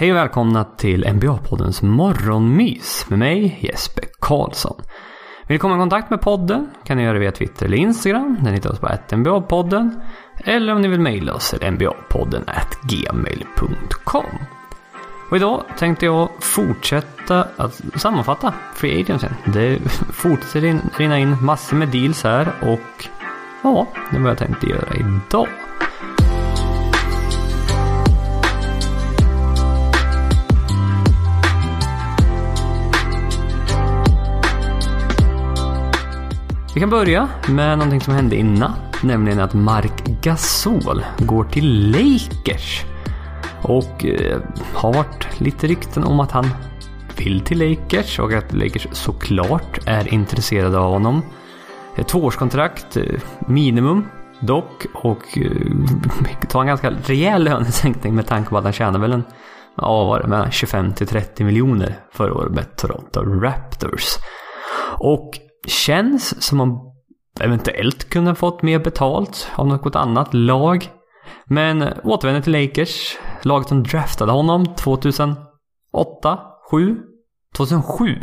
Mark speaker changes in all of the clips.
Speaker 1: Hej och välkomna till NBA-poddens morgonmys med mig Jesper Karlsson. Vill ni komma i kontakt med podden kan ni göra det via Twitter eller Instagram. Där hittar oss på NBA-podden. Eller om ni vill mejla oss till nba-podden gmail.com. Och idag tänkte jag fortsätta att sammanfatta Free Agency. Det fortsätter rinna in massor med deals här och ja, det var vad jag tänkte göra idag. Vi kan börja med någonting som hände i natt, nämligen att Mark Gasol går till Lakers. Och eh, har varit lite rykten om att han vill till Lakers och att Lakers såklart är intresserade av honom. Ett tvåårskontrakt, eh, minimum dock, och eh, tar en ganska rejäl lönesänkning med tanke på att han tjänar väl en ja, var det, mellan 25 till 30 miljoner förra året med Toronto Raptors. Och känns som om eventuellt kunde fått mer betalt av något annat lag. Men återvänder till Lakers. Laget som draftade honom 2008, 7, 2007.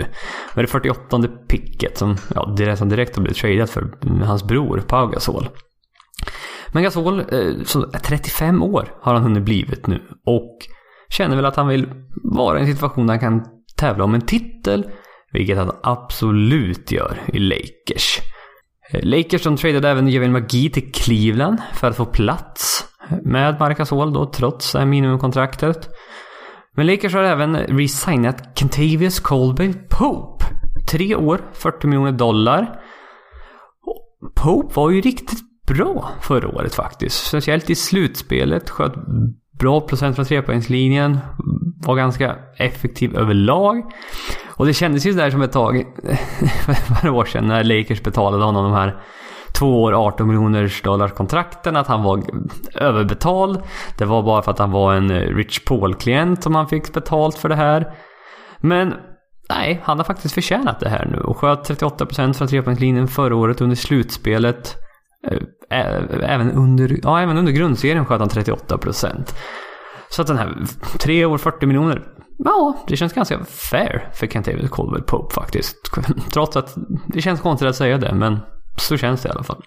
Speaker 1: Med det 48 picket som ja, direkt, som direkt har blivit tradeat för hans bror Pau Gasol. Men Gasol, eh, som är 35 år har han hunnit blivit nu och känner väl att han vill vara i en situation där han kan tävla om en titel vilket han absolut gör i Lakers. Eh, Lakers som tradade även Javin Magi till Cleveland för att få plats med Marcus Hall då trots minimumkontraktet. Men Lakers har även resignat Kentavious Colby Pope. Tre år, 40 miljoner dollar. Pope var ju riktigt bra förra året faktiskt. Speciellt i slutspelet. Sköt bra procent från trepoängslinjen. Var ganska effektiv överlag. Och det kändes ju där som ett tag, för några år sedan, när Lakers betalade honom de här två år 18 miljoners dollars kontrakten att han var överbetald. Det var bara för att han var en Rich Paul-klient som han fick betalt för det här. Men nej, han har faktiskt förtjänat det här nu och sköt 38% från trepoängslinjen förra året under slutspelet. Eh, även under, ja, även under grundserien sköt han 38%. Så att den här tre år 40 miljoner Ja, det känns ganska fair för Kent-David Colwell Pope faktiskt. Trots att det känns konstigt att säga det, men så känns det i alla fall.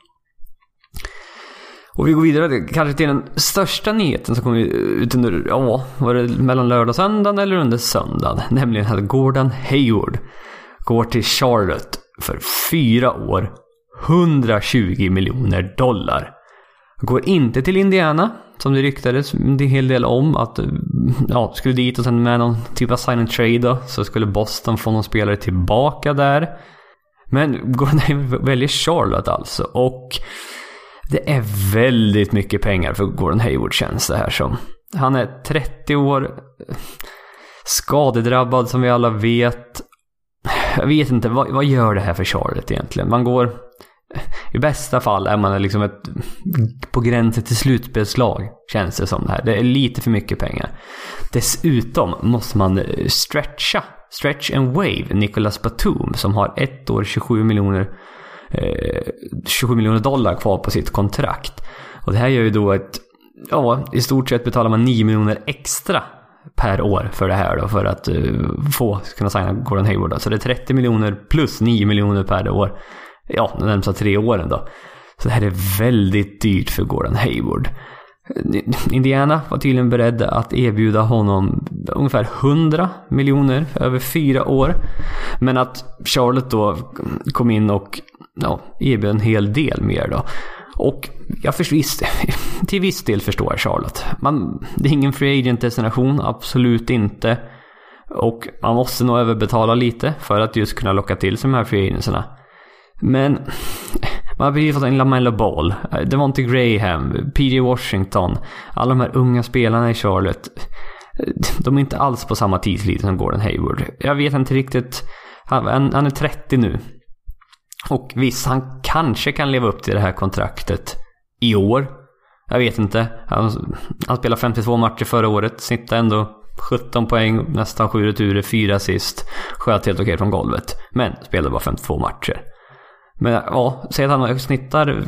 Speaker 1: Och vi går vidare kanske till den största nyheten som kom ut under, ja, var det mellan lördag och söndag eller under söndagen? Nämligen att Gordon Hayward går till Charlotte för fyra år, 120 miljoner dollar. Går inte till Indiana, som det ryktades en hel del om. Att ja, skulle dit och sen med någon typ av sign and trade då, så skulle Boston få någon spelare tillbaka där. Men Gordon väljer Charlotte alltså. Och det är väldigt mycket pengar för Gordon Hayward känns det här som. Han är 30 år, eh, skadedrabbad som vi alla vet. Jag vet inte, vad, vad gör det här för Charlotte egentligen? Man går i bästa fall är man liksom ett på gränsen till slutspelslag. Känns det som det här. Det är lite för mycket pengar. Dessutom måste man eh, stretcha. Stretch and wave Nicolas Batum som har ett år 27 miljoner eh, 27 miljoner dollar kvar på sitt kontrakt. Och det här gör ju då ett Ja, i stort sett betalar man 9 miljoner extra per år för det här då för att uh, få kunna signa Gordon Hayward. Så det är 30 miljoner plus 9 miljoner per år ja, de närmsta tre åren då. Så det här är väldigt dyrt för Gordon Hayward. Indiana var tydligen beredda att erbjuda honom ungefär 100 miljoner över fyra år. Men att Charlotte då kom in och ja, erbjöd en hel del mer då. Och jag förstår, till viss del förstår jag Charlotte. Man, det är ingen free agent destination, absolut inte. Och man måste nog överbetala lite för att just kunna locka till sig de här free agentsarna. Men man har precis fått en Lamello Ball, Devonte Graham, PJ Washington. Alla de här unga spelarna i Charlotte. De är inte alls på samma tidslinje som Gordon Hayward. Jag vet inte riktigt. Han, han är 30 nu. Och visst, han kanske kan leva upp till det här kontraktet i år. Jag vet inte. Han, han spelade 52 matcher förra året. Snittade ändå 17 poäng, nästan 7 returer, 4 assist. Sköt helt okej från golvet. Men spelade bara 52 matcher. Men ja, säg att han snittar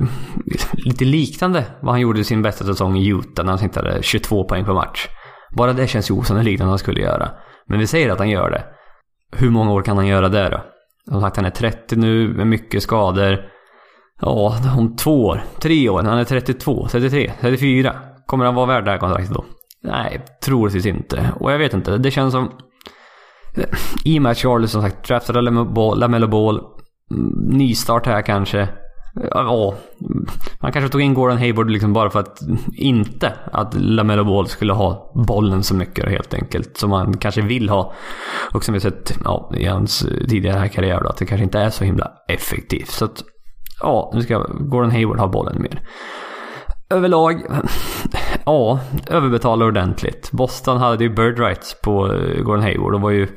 Speaker 1: lite liknande vad han gjorde i sin bästa säsong i Utah när han snittade 22 poäng per match. Bara det känns ju osannolikt att han skulle göra. Men vi säger att han gör det. Hur många år kan han göra det då? Som sagt, han är 30 nu med mycket skador. Ja, om två år, tre år, han är 32, 33, 34. Kommer han vara värd det här kontraktet då? Nej, troligtvis inte. Och jag vet inte, det känns som... I och med att Charlie som sagt draftade Lamello Ball, nystart här kanske. Ja, man kanske tog in Gordon Hayward liksom bara för att inte att Lamelo Ball skulle ha bollen så mycket helt enkelt. Som man kanske vill ha. Och som vi sett ja, i hans tidigare karriär då, att det kanske inte är så himla effektivt. Så att, ja, nu ska Gordon Hayward ha bollen mer. Överlag, ja, överbetala ordentligt. Boston hade ju bird rights på Gordon Hayward och var ju,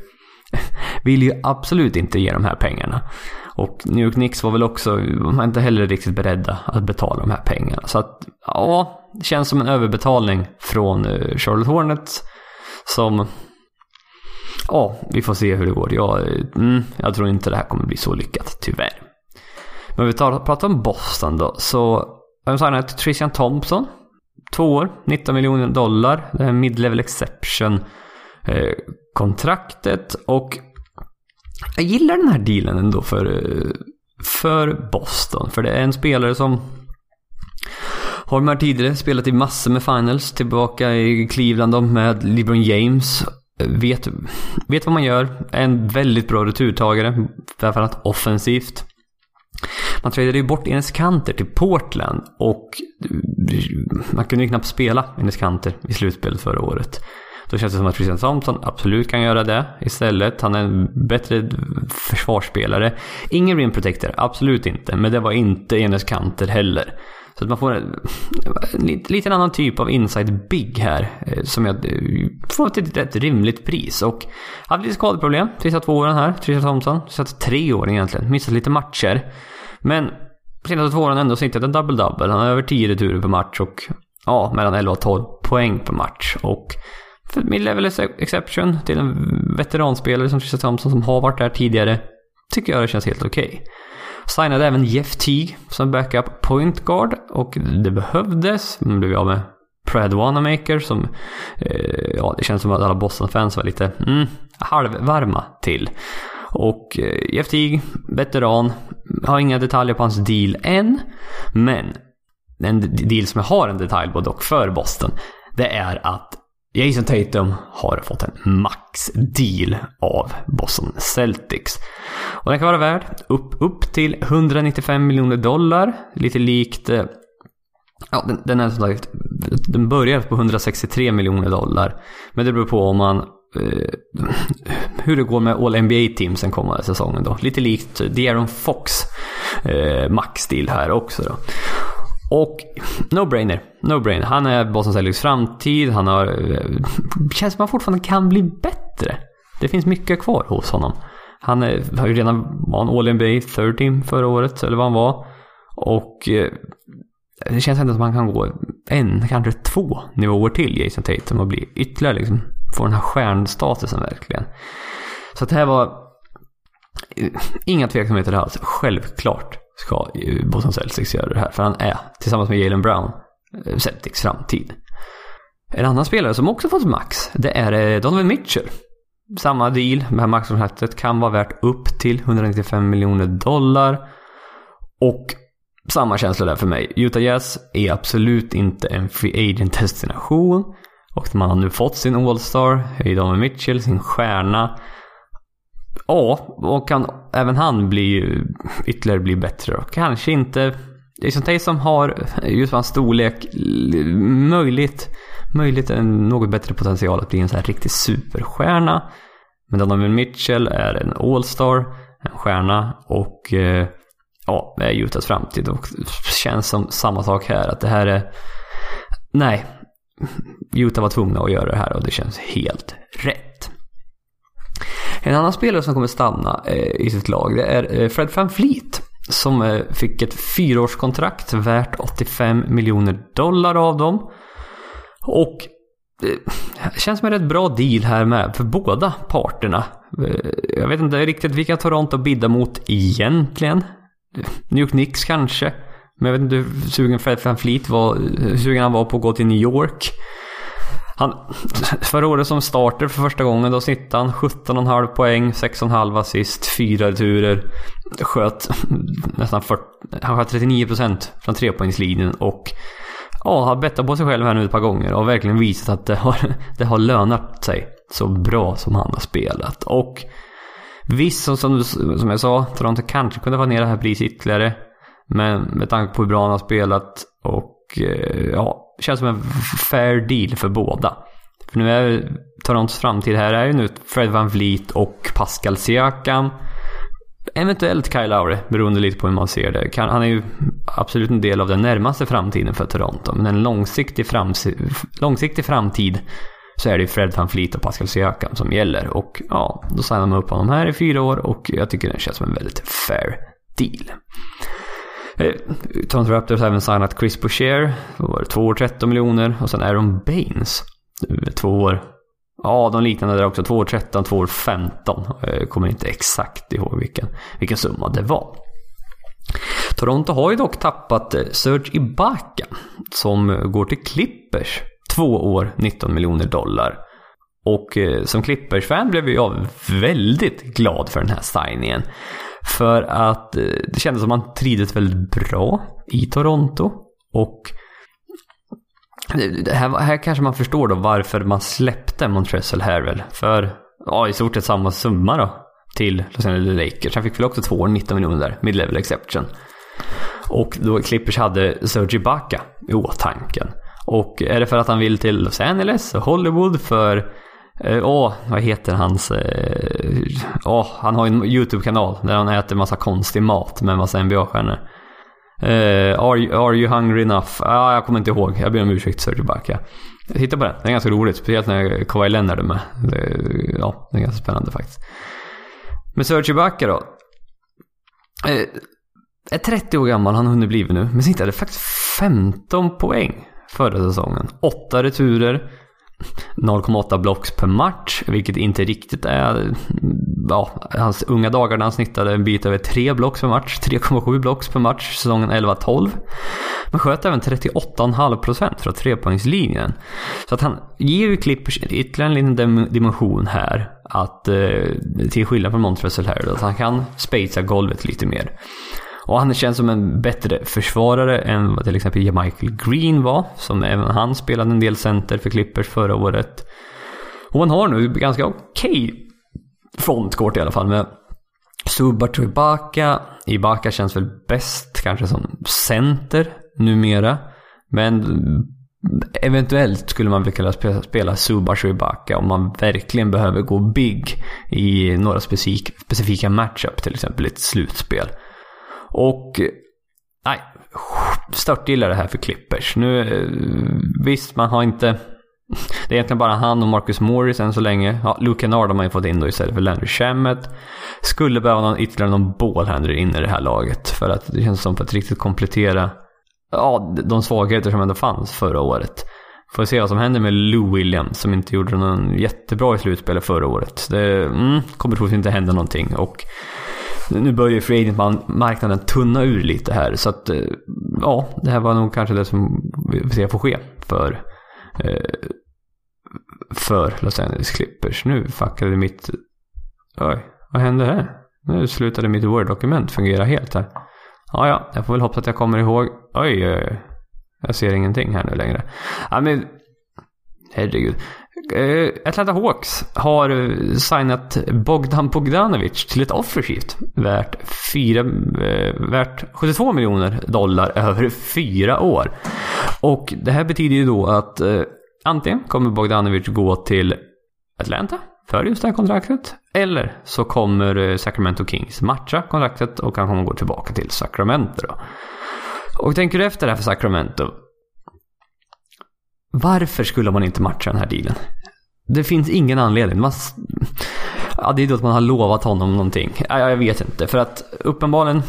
Speaker 1: vill ju absolut inte ge de här pengarna. Och New York Knicks var väl också, de var inte heller riktigt beredda att betala de här pengarna. Så att, ja, det känns som en överbetalning från eh, Charlotte Hornets. Som, ja, vi får se hur det går. Jag, eh, mm, jag tror inte det här kommer bli så lyckat, tyvärr. Men vi tar, pratar om Boston då, så de det? Trishan Thompson. Två år, 19 miljoner dollar. Det här mid-level exception eh, kontraktet. Och jag gillar den här dealen ändå för, eh, för Boston. För det är en spelare som har de här tidigare spelat i massor med finals. Tillbaka i Cleveland med LeBron James. Vet, vet vad man gör. Är en väldigt bra returtagare. Framförallt offensivt. Man tradade ju bort Enes Kanter till Portland och man kunde ju knappt spela Enes Kanter i slutspelet förra året. Då känns det som att Christian Thompson absolut kan göra det istället. Han är en bättre försvarsspelare. Ingen rim protector, absolut inte. Men det var inte Enes Kanter heller. Så att man får en, lite annan typ av inside big här. Eh, som jag eh, får till ett, rimligt pris. Och hade lite skadeproblem sista två åren här. Tristan Thompson. Satt tre år egentligen. Missat lite matcher. Men senaste två åren ändå snittat en double-double. Han har över 10 returer per match och ja, mellan 11 och 12 poäng per match. Och för mid-level exception till en veteranspelare som Trisha Thompson som har varit där tidigare tycker jag det känns helt okej. Okay. Signade även Jeff Teague som backup point guard och det behövdes. Man blev av med Brad Wanamaker som, eh, ja det känns som att alla Boston-fans var lite mm, halvvarma till. Och eh, Jeff Teague, veteran, har inga detaljer på hans deal än. Men en deal som jag har en detalj på dock för Boston, det är att Jason Tatum har fått en max-deal av Boston Celtics. Och den kan vara värd upp, upp till 195 miljoner dollar. Lite likt... Eh, ja, den, den är som sagt... Den börjar på 163 miljoner dollar. Men det beror på om man... Eh, hur det går med All NBA-teamsen kommande säsongen då. Lite likt De'Aaron Fox eh, max-deal här också då. Och no-brainer. No-brainer. Han är Boston Celtics framtid. Han har... Eh, känns som han fortfarande kan bli bättre. Det finns mycket kvar hos honom. Han är, har ju redan var en All NBA third team förra året, eller vad han var. Och eh, det känns ändå som att han kan gå en, kanske två nivåer till Jason Tatum och bli ytterligare liksom, få den här stjärnstatusen verkligen. Så att det här var eh, inga tveksamheter alls. Självklart ska ju Boston Celtics göra det här. För han är, tillsammans med Jalen Brown, eh, Celtics framtid. En annan spelare som också fått max, det är eh, Donovan Mitchell. Samma deal med maxkontraktet kan vara värt upp till 195 miljoner dollar. Och samma känsla där för mig. Utah Jazz är absolut inte en free agent destination. Och man har nu fått sin All-Star Donovan Mitchell, sin stjärna. Ja, och kan även han bli ytterligare bli bättre då. Kanske inte Jason Tatum har just hans storlek möjligt, möjligt en något bättre potential att bli en sån här riktig superstjärna. Men Donovan Mitchell är en All-star, en stjärna och eh, ja, är Utahs framtid. Och känns som samma sak här, att det här är... Nej, Utah var tvungna att göra det här och det känns helt rätt. En annan spelare som kommer stanna eh, i sitt lag det är eh, Fred Van Fleet. Som eh, fick ett fyraårskontrakt värt 85 miljoner dollar av dem. Och det känns som en rätt bra deal här med för båda parterna. Jag vet inte riktigt vilka Toronto biddar mot egentligen. New York Knicks kanske. Men jag vet inte hur sugen Fred Van Fleet var, hur sugen han var på att gå till New York. Han, förra året som starter för första gången då snittade han 17,5 poäng, 6,5 assist, 4 returer. Sköt nästan 40, han sköt 39% från trepoängslinjen och ja, har bettat på sig själv här nu ett par gånger och verkligen visat att det har, det har lönat sig så bra som han har spelat. Och visst, som, som jag sa, Toronto kanske kunde få ner det här priset ytterligare. Men med tanke på hur bra han har spelat och eh, ja, känns som en fair deal för båda. För nu är Torontos framtid här är ju nu Fred Van Vliet och Pascal Siakam. Eventuellt Kyle Lowry, beroende lite på hur man ser det. Han är ju absolut en del av den närmaste framtiden för Toronto. Men en långsiktig, långsiktig framtid så är det ju Fred Van Vliet och Pascal Siakam som gäller. Och ja, då signar man upp honom här i fyra år och jag tycker det känns som en väldigt fair deal. Eh, Toronto Raptors har även signat Chris Boucher. Två år 13 miljoner. Och sen Aaron Baines. Eh, två år. Ja, de liknande där också. Två år 13, två år 15. Eh, jag kommer inte exakt ihåg vilken, vilken summa det var. Toronto har ju dock tappat Serge Ibaka. Som går till Clippers. Två år, 19 miljoner dollar. Och eh, som Clippers-fan blev jag väldigt glad för den här signingen. För att eh, det kändes som att han trivdes väldigt bra i Toronto. Och eh, här, här kanske man förstår då varför man släppte Montrezl Harrell. För ja, i stort sett samma summa då till Los Angeles Lakers. Han fick väl också två år, 19 miljoner där, mid-level exception. Och då Clippers hade Serge Ibaka i åtanken. Och är det för att han vill till Los Angeles och Hollywood för Eh, åh, oh, vad heter hans... Eh, åh, oh, han har en YouTube-kanal där han äter massa konstig mat med massa NBA-stjärnor. Uh, eh, are, are you hungry enough? Ah, jag kommer inte ihåg. Jag ber om ursäkt Sergio Bacca. Titta på den. den är ganska rolig. Speciellt när Kawhi Leonard är med. Det, ja, den är ganska spännande faktiskt. Men Serge Bacca då. Uh, är 30 år gammal, han har hunnit blivit nu. Men snittade faktiskt 15 poäng förra säsongen. 8 returer. 0,8 blocks per match, vilket inte riktigt är... Ja, hans unga dagar när han snittade en bit över 3 blocks per match. 3,7 blocks per match säsongen 11-12. Men sköt även 38,5% från trepoängslinjen. Så att han ger ju Clippers ytterligare en liten dimension här. Att, eh, till skillnad från Montrezl här, att han kan spacea golvet lite mer. Och han känns som en bättre försvarare än vad till exempel Michael Green var. Som även han spelade en del center för Clippers förra året. Och han har nu ganska okej okay frontcourt i alla fall med Subac och Ibaka. Ibaka känns väl bäst kanske som center numera. Men eventuellt skulle man väl kunna spela, spela Subac och Ibaka om man verkligen behöver gå big i några specifika, specifika matchup, till exempel ett slutspel. Och nej, störtgillar det här för Clippers. Nu, eh, visst, man har inte... Det är egentligen bara han och Marcus Morris än så länge. Ja, Luke Kennard har man ju fått in då istället för Landry Shamet. Skulle behöva någon, ytterligare någon ballhandler in i det här laget. För att det känns som för att riktigt komplettera ja, de svagheter som ändå fanns förra året. Får se vad som händer med Lou Williams som inte gjorde någon jättebra i slutspelet förra året. Det mm, kommer troligtvis inte hända någonting. Och nu börjar ju free marknaden tunna ur lite här. Så att, eh, ja, det här var nog kanske det som vi ser får ske för, eh, för Los Angeles Clippers. Nu fuckade mitt... Oj, vad hände här? Nu slutade mitt Word-dokument fungera helt här. Ja, ja, jag får väl hoppas att jag kommer ihåg. Oj, oj, jag ser ingenting här nu längre. Ja, men herregud. Eh, Atlanta Hawks har eh, signat Bogdan Bogdanovic till ett offensivt värt, eh, värt 72 miljoner dollar över fyra år. Och det här betyder ju då att antingen kommer Bogdanovic gå till Atlanta för just det här kontraktet. Eller så kommer Sacramento Kings matcha kontraktet och han kommer gå tillbaka till Sacramento då. Och tänker du efter det här för Sacramento varför skulle man inte matcha den här dealen? Det finns ingen anledning. Man, ja, det är då att man har lovat honom någonting. Ja, jag vet inte. För att uppenbarligen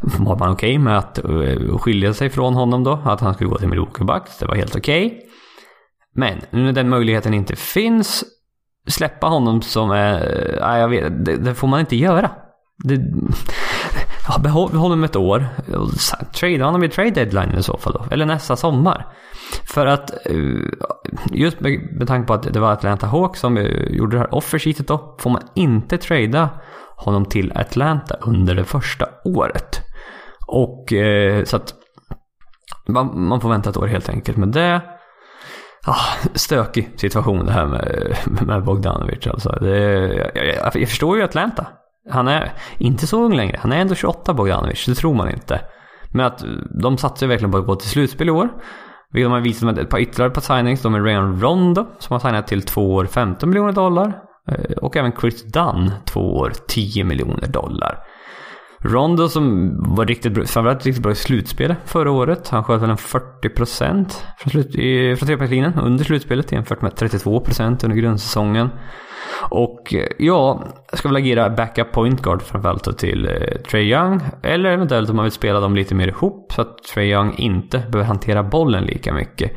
Speaker 1: var man okej okay med att eh, skilja sig från honom då. Att han skulle gå till Milwaukee Bucks. Det var helt okej. Okay. Men nu när den möjligheten inte finns. Släppa honom som är... Ja, jag vet, det, det får man inte göra. Det, Ja, behåll honom ett år. Trade honom vid trade deadline i så fall då. Eller nästa sommar. För att eh, just med, med tanke på att det var Atlanta Hawks som eh, gjorde det här offersheetet då. Får man inte trada honom till Atlanta under det första året. Och eh, så att man, man får vänta ett år helt enkelt med det. Ah, stökig situation det här med, med Bogdanovic alltså. Det, jag, jag, jag förstår ju Atlanta. Han är inte så ung längre. Han är ändå 28 Bogdanovic, det tror man inte. Men att eh, de satsar ju verkligen på att gå till slutspel i år. Vilket de har visat med ett par ytterligare på signings. De är Rayon Rondo som har signat till 2 år 15 miljoner dollar. Eh, och även Chris Dunn 2 år 10 miljoner dollar. Rondo som var riktigt bra, framförallt riktigt bra i slutspelet förra året. Han sköt väl en 40% från, slut, från trepoängslinjen under slutspelet jämfört med 32% under grundsäsongen. Och eh, ja, jag ska väl agera backup point guard framförallt till eh, Trey Young. Eller eventuellt om man vill spela dem lite mer ihop så att Trey Young inte behöver hantera bollen lika mycket.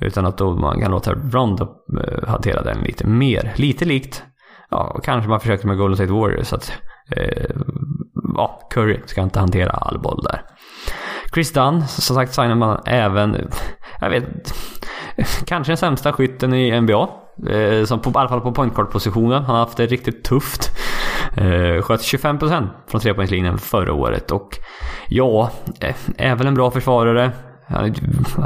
Speaker 1: Utan att då man kan låta Rondo eh, hantera den lite mer. Lite likt, ja, kanske man försöker med Golden State Warriors. Att, eh, ja, Curry ska inte hantera all boll där. Chris Dunn, som sagt signar man även, jag vet, kanske den sämsta skytten i NBA. Eh, som på, i alla fall på point positionen Han har haft det riktigt tufft. Eh, sköt 25% från trepoängslinjen förra året. Och ja, eh, är väl en bra försvarare. Han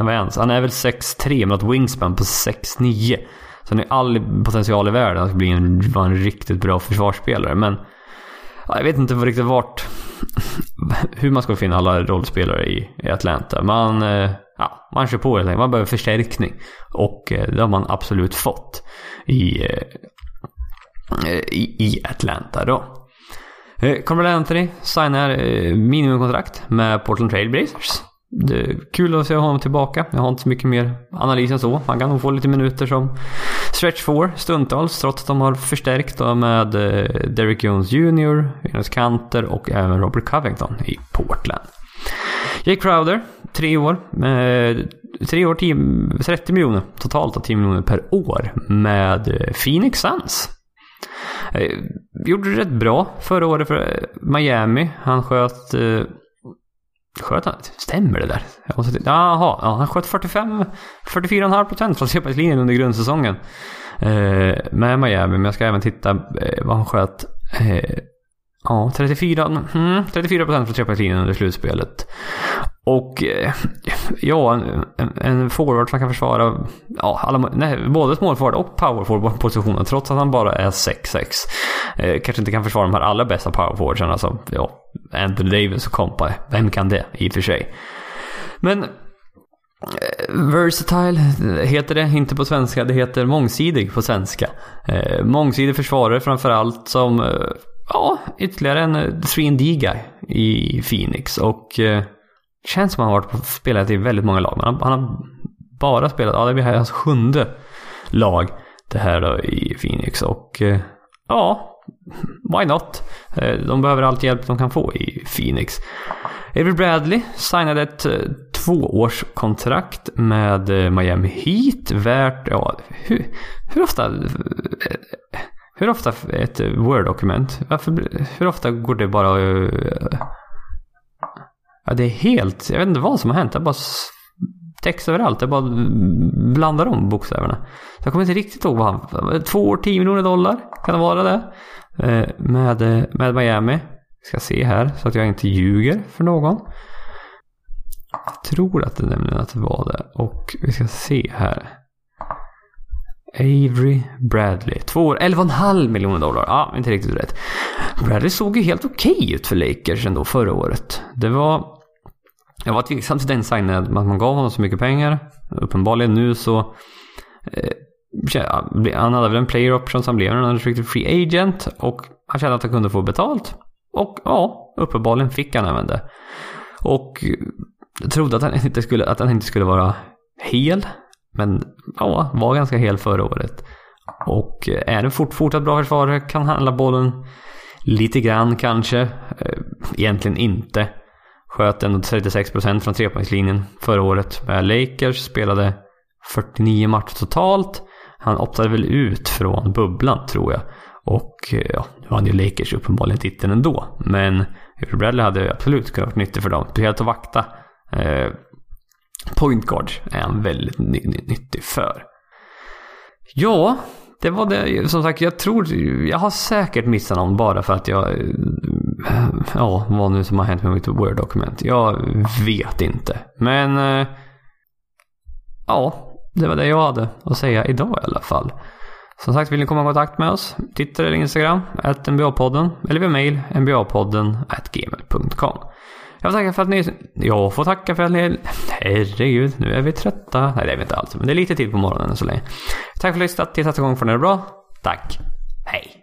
Speaker 1: är, han är väl 6-3 med ett wingspan på 6-9. Så han har all potential i världen att bli en, vara en riktigt bra försvarsspelare. Men ja, jag vet inte riktigt vart... Hur man ska finna alla rollspelare i, i Atlanta. Man, eh, ja, man kör på helt enkelt. Man behöver förstärkning. Och eh, det har man absolut fått i, eh, i, i Atlanta då. Carmelo Anthony signar minimumkontrakt med Portland Trail Blazers. Det är kul att se honom tillbaka. Jag har inte så mycket mer analys än så. Han kan nog få lite minuter som stretch four stundtals trots att de har förstärkt med eh, Derek Jones Jr, Jonas Kanter och även Robert Covington i Portland. Jake Crowder, tre år. Med, tre år, 10, 30 miljoner totalt och 10 miljoner per år med eh, Phoenix Suns. Eh, gjorde det rätt bra förra året för eh, Miami. Han sköt Sköt han? Stämmer det där? Jaha, ja, han sköt 45, 44,5% från trepoängslinjen under grundsäsongen. Eh, med Miami, men jag ska även titta eh, vad han sköt. Eh, ja, 34, mm, 34% från trepoängslinjen under slutspelet. Och eh, ja, en, en forward som kan försvara ja, alla, nej, både small forward och power forward positionen trots att han bara är 6-6. Eh, kanske inte kan försvara de här allra bästa power forwardsen, alltså ja, Anthony Davis och kompa. Vem kan det i och för sig? Men eh, Versatile heter det, inte på svenska. Det heter mångsidig på svenska. Eh, mångsidig försvarare framförallt som eh, ja, ytterligare en eh, 3D-guy i Phoenix. Och eh, känns som han har varit på, spelat i väldigt många lag. Han han, han har bara spelat, ja det blir hans sjunde lag det här då i Phoenix. Och eh, ja, why not? Eh, de behöver all hjälp de kan få i Phoenix. Avery Bradley signade ett eh, tvåårskontrakt med eh, Miami Heat värt, ja, hur, hur ofta hur ofta ett Word-dokument? Hur ofta går det bara Ja, det är helt... Jag vet inte vad som har hänt. Det bara text överallt. Jag bara blandar om bokstäverna. Så jag kommer inte riktigt ihåg vad han... Två år, tio miljoner dollar. Kan det vara det? Eh, med, eh, med Miami. Ska se här så att jag inte ljuger för någon. Jag tror att det nämligen att det var det. Och vi ska se här. Avery Bradley. Två år, 11,5 miljoner dollar. Ja, inte riktigt rätt. Bradley såg ju helt okej okay ut för Lakers ändå förra året. Det var... Jag var tveksam till den signen, att man gav honom så mycket pengar. Uppenbarligen nu så... Eh, han hade väl en player option som blev en unrestricted free agent. Och han kände att han kunde få betalt. Och ja, uppenbarligen fick han även det. Och jag trodde att han inte skulle, att han inte skulle vara hel. Men ja, var ganska hel förra året. Och eh, är en fort, fortsatt bra försvarare, kan handla bollen lite grann kanske. Eh, egentligen inte. Sköt ändå 36% från trepoängslinjen förra året med Lakers. Spelade 49 matcher totalt. Han optade väl ut från bubblan tror jag. Och eh, ja, nu hade ju Lakers uppenbarligen titeln ändå. Men Avery Bradley hade absolut kunnat vara nyttig för dem. Speciellt att vakta. Eh, point guard är han väldigt nyttig för. Ja, det var det. Som sagt, jag tror... Jag har säkert missat någon bara för att jag... Eh, ja, vad nu som har hänt med mitt Word-dokument. Jag vet inte. Men... Eh, ja, det var det jag hade att säga idag i alla fall. Som sagt, vill ni komma i kontakt med oss? Twitter eller Instagram, att NBA-podden. Eller via mail, nba-podden, gmail.com. Jag får tacka för att ni... Jag får tacka för att ni... Herregud, nu är vi trötta. Nej, det är vi inte alls. Men det är lite tid på morgonen än så länge. Tack för att ni har lyssnat. Tills nästa gång får ni det bra. Tack. Hej.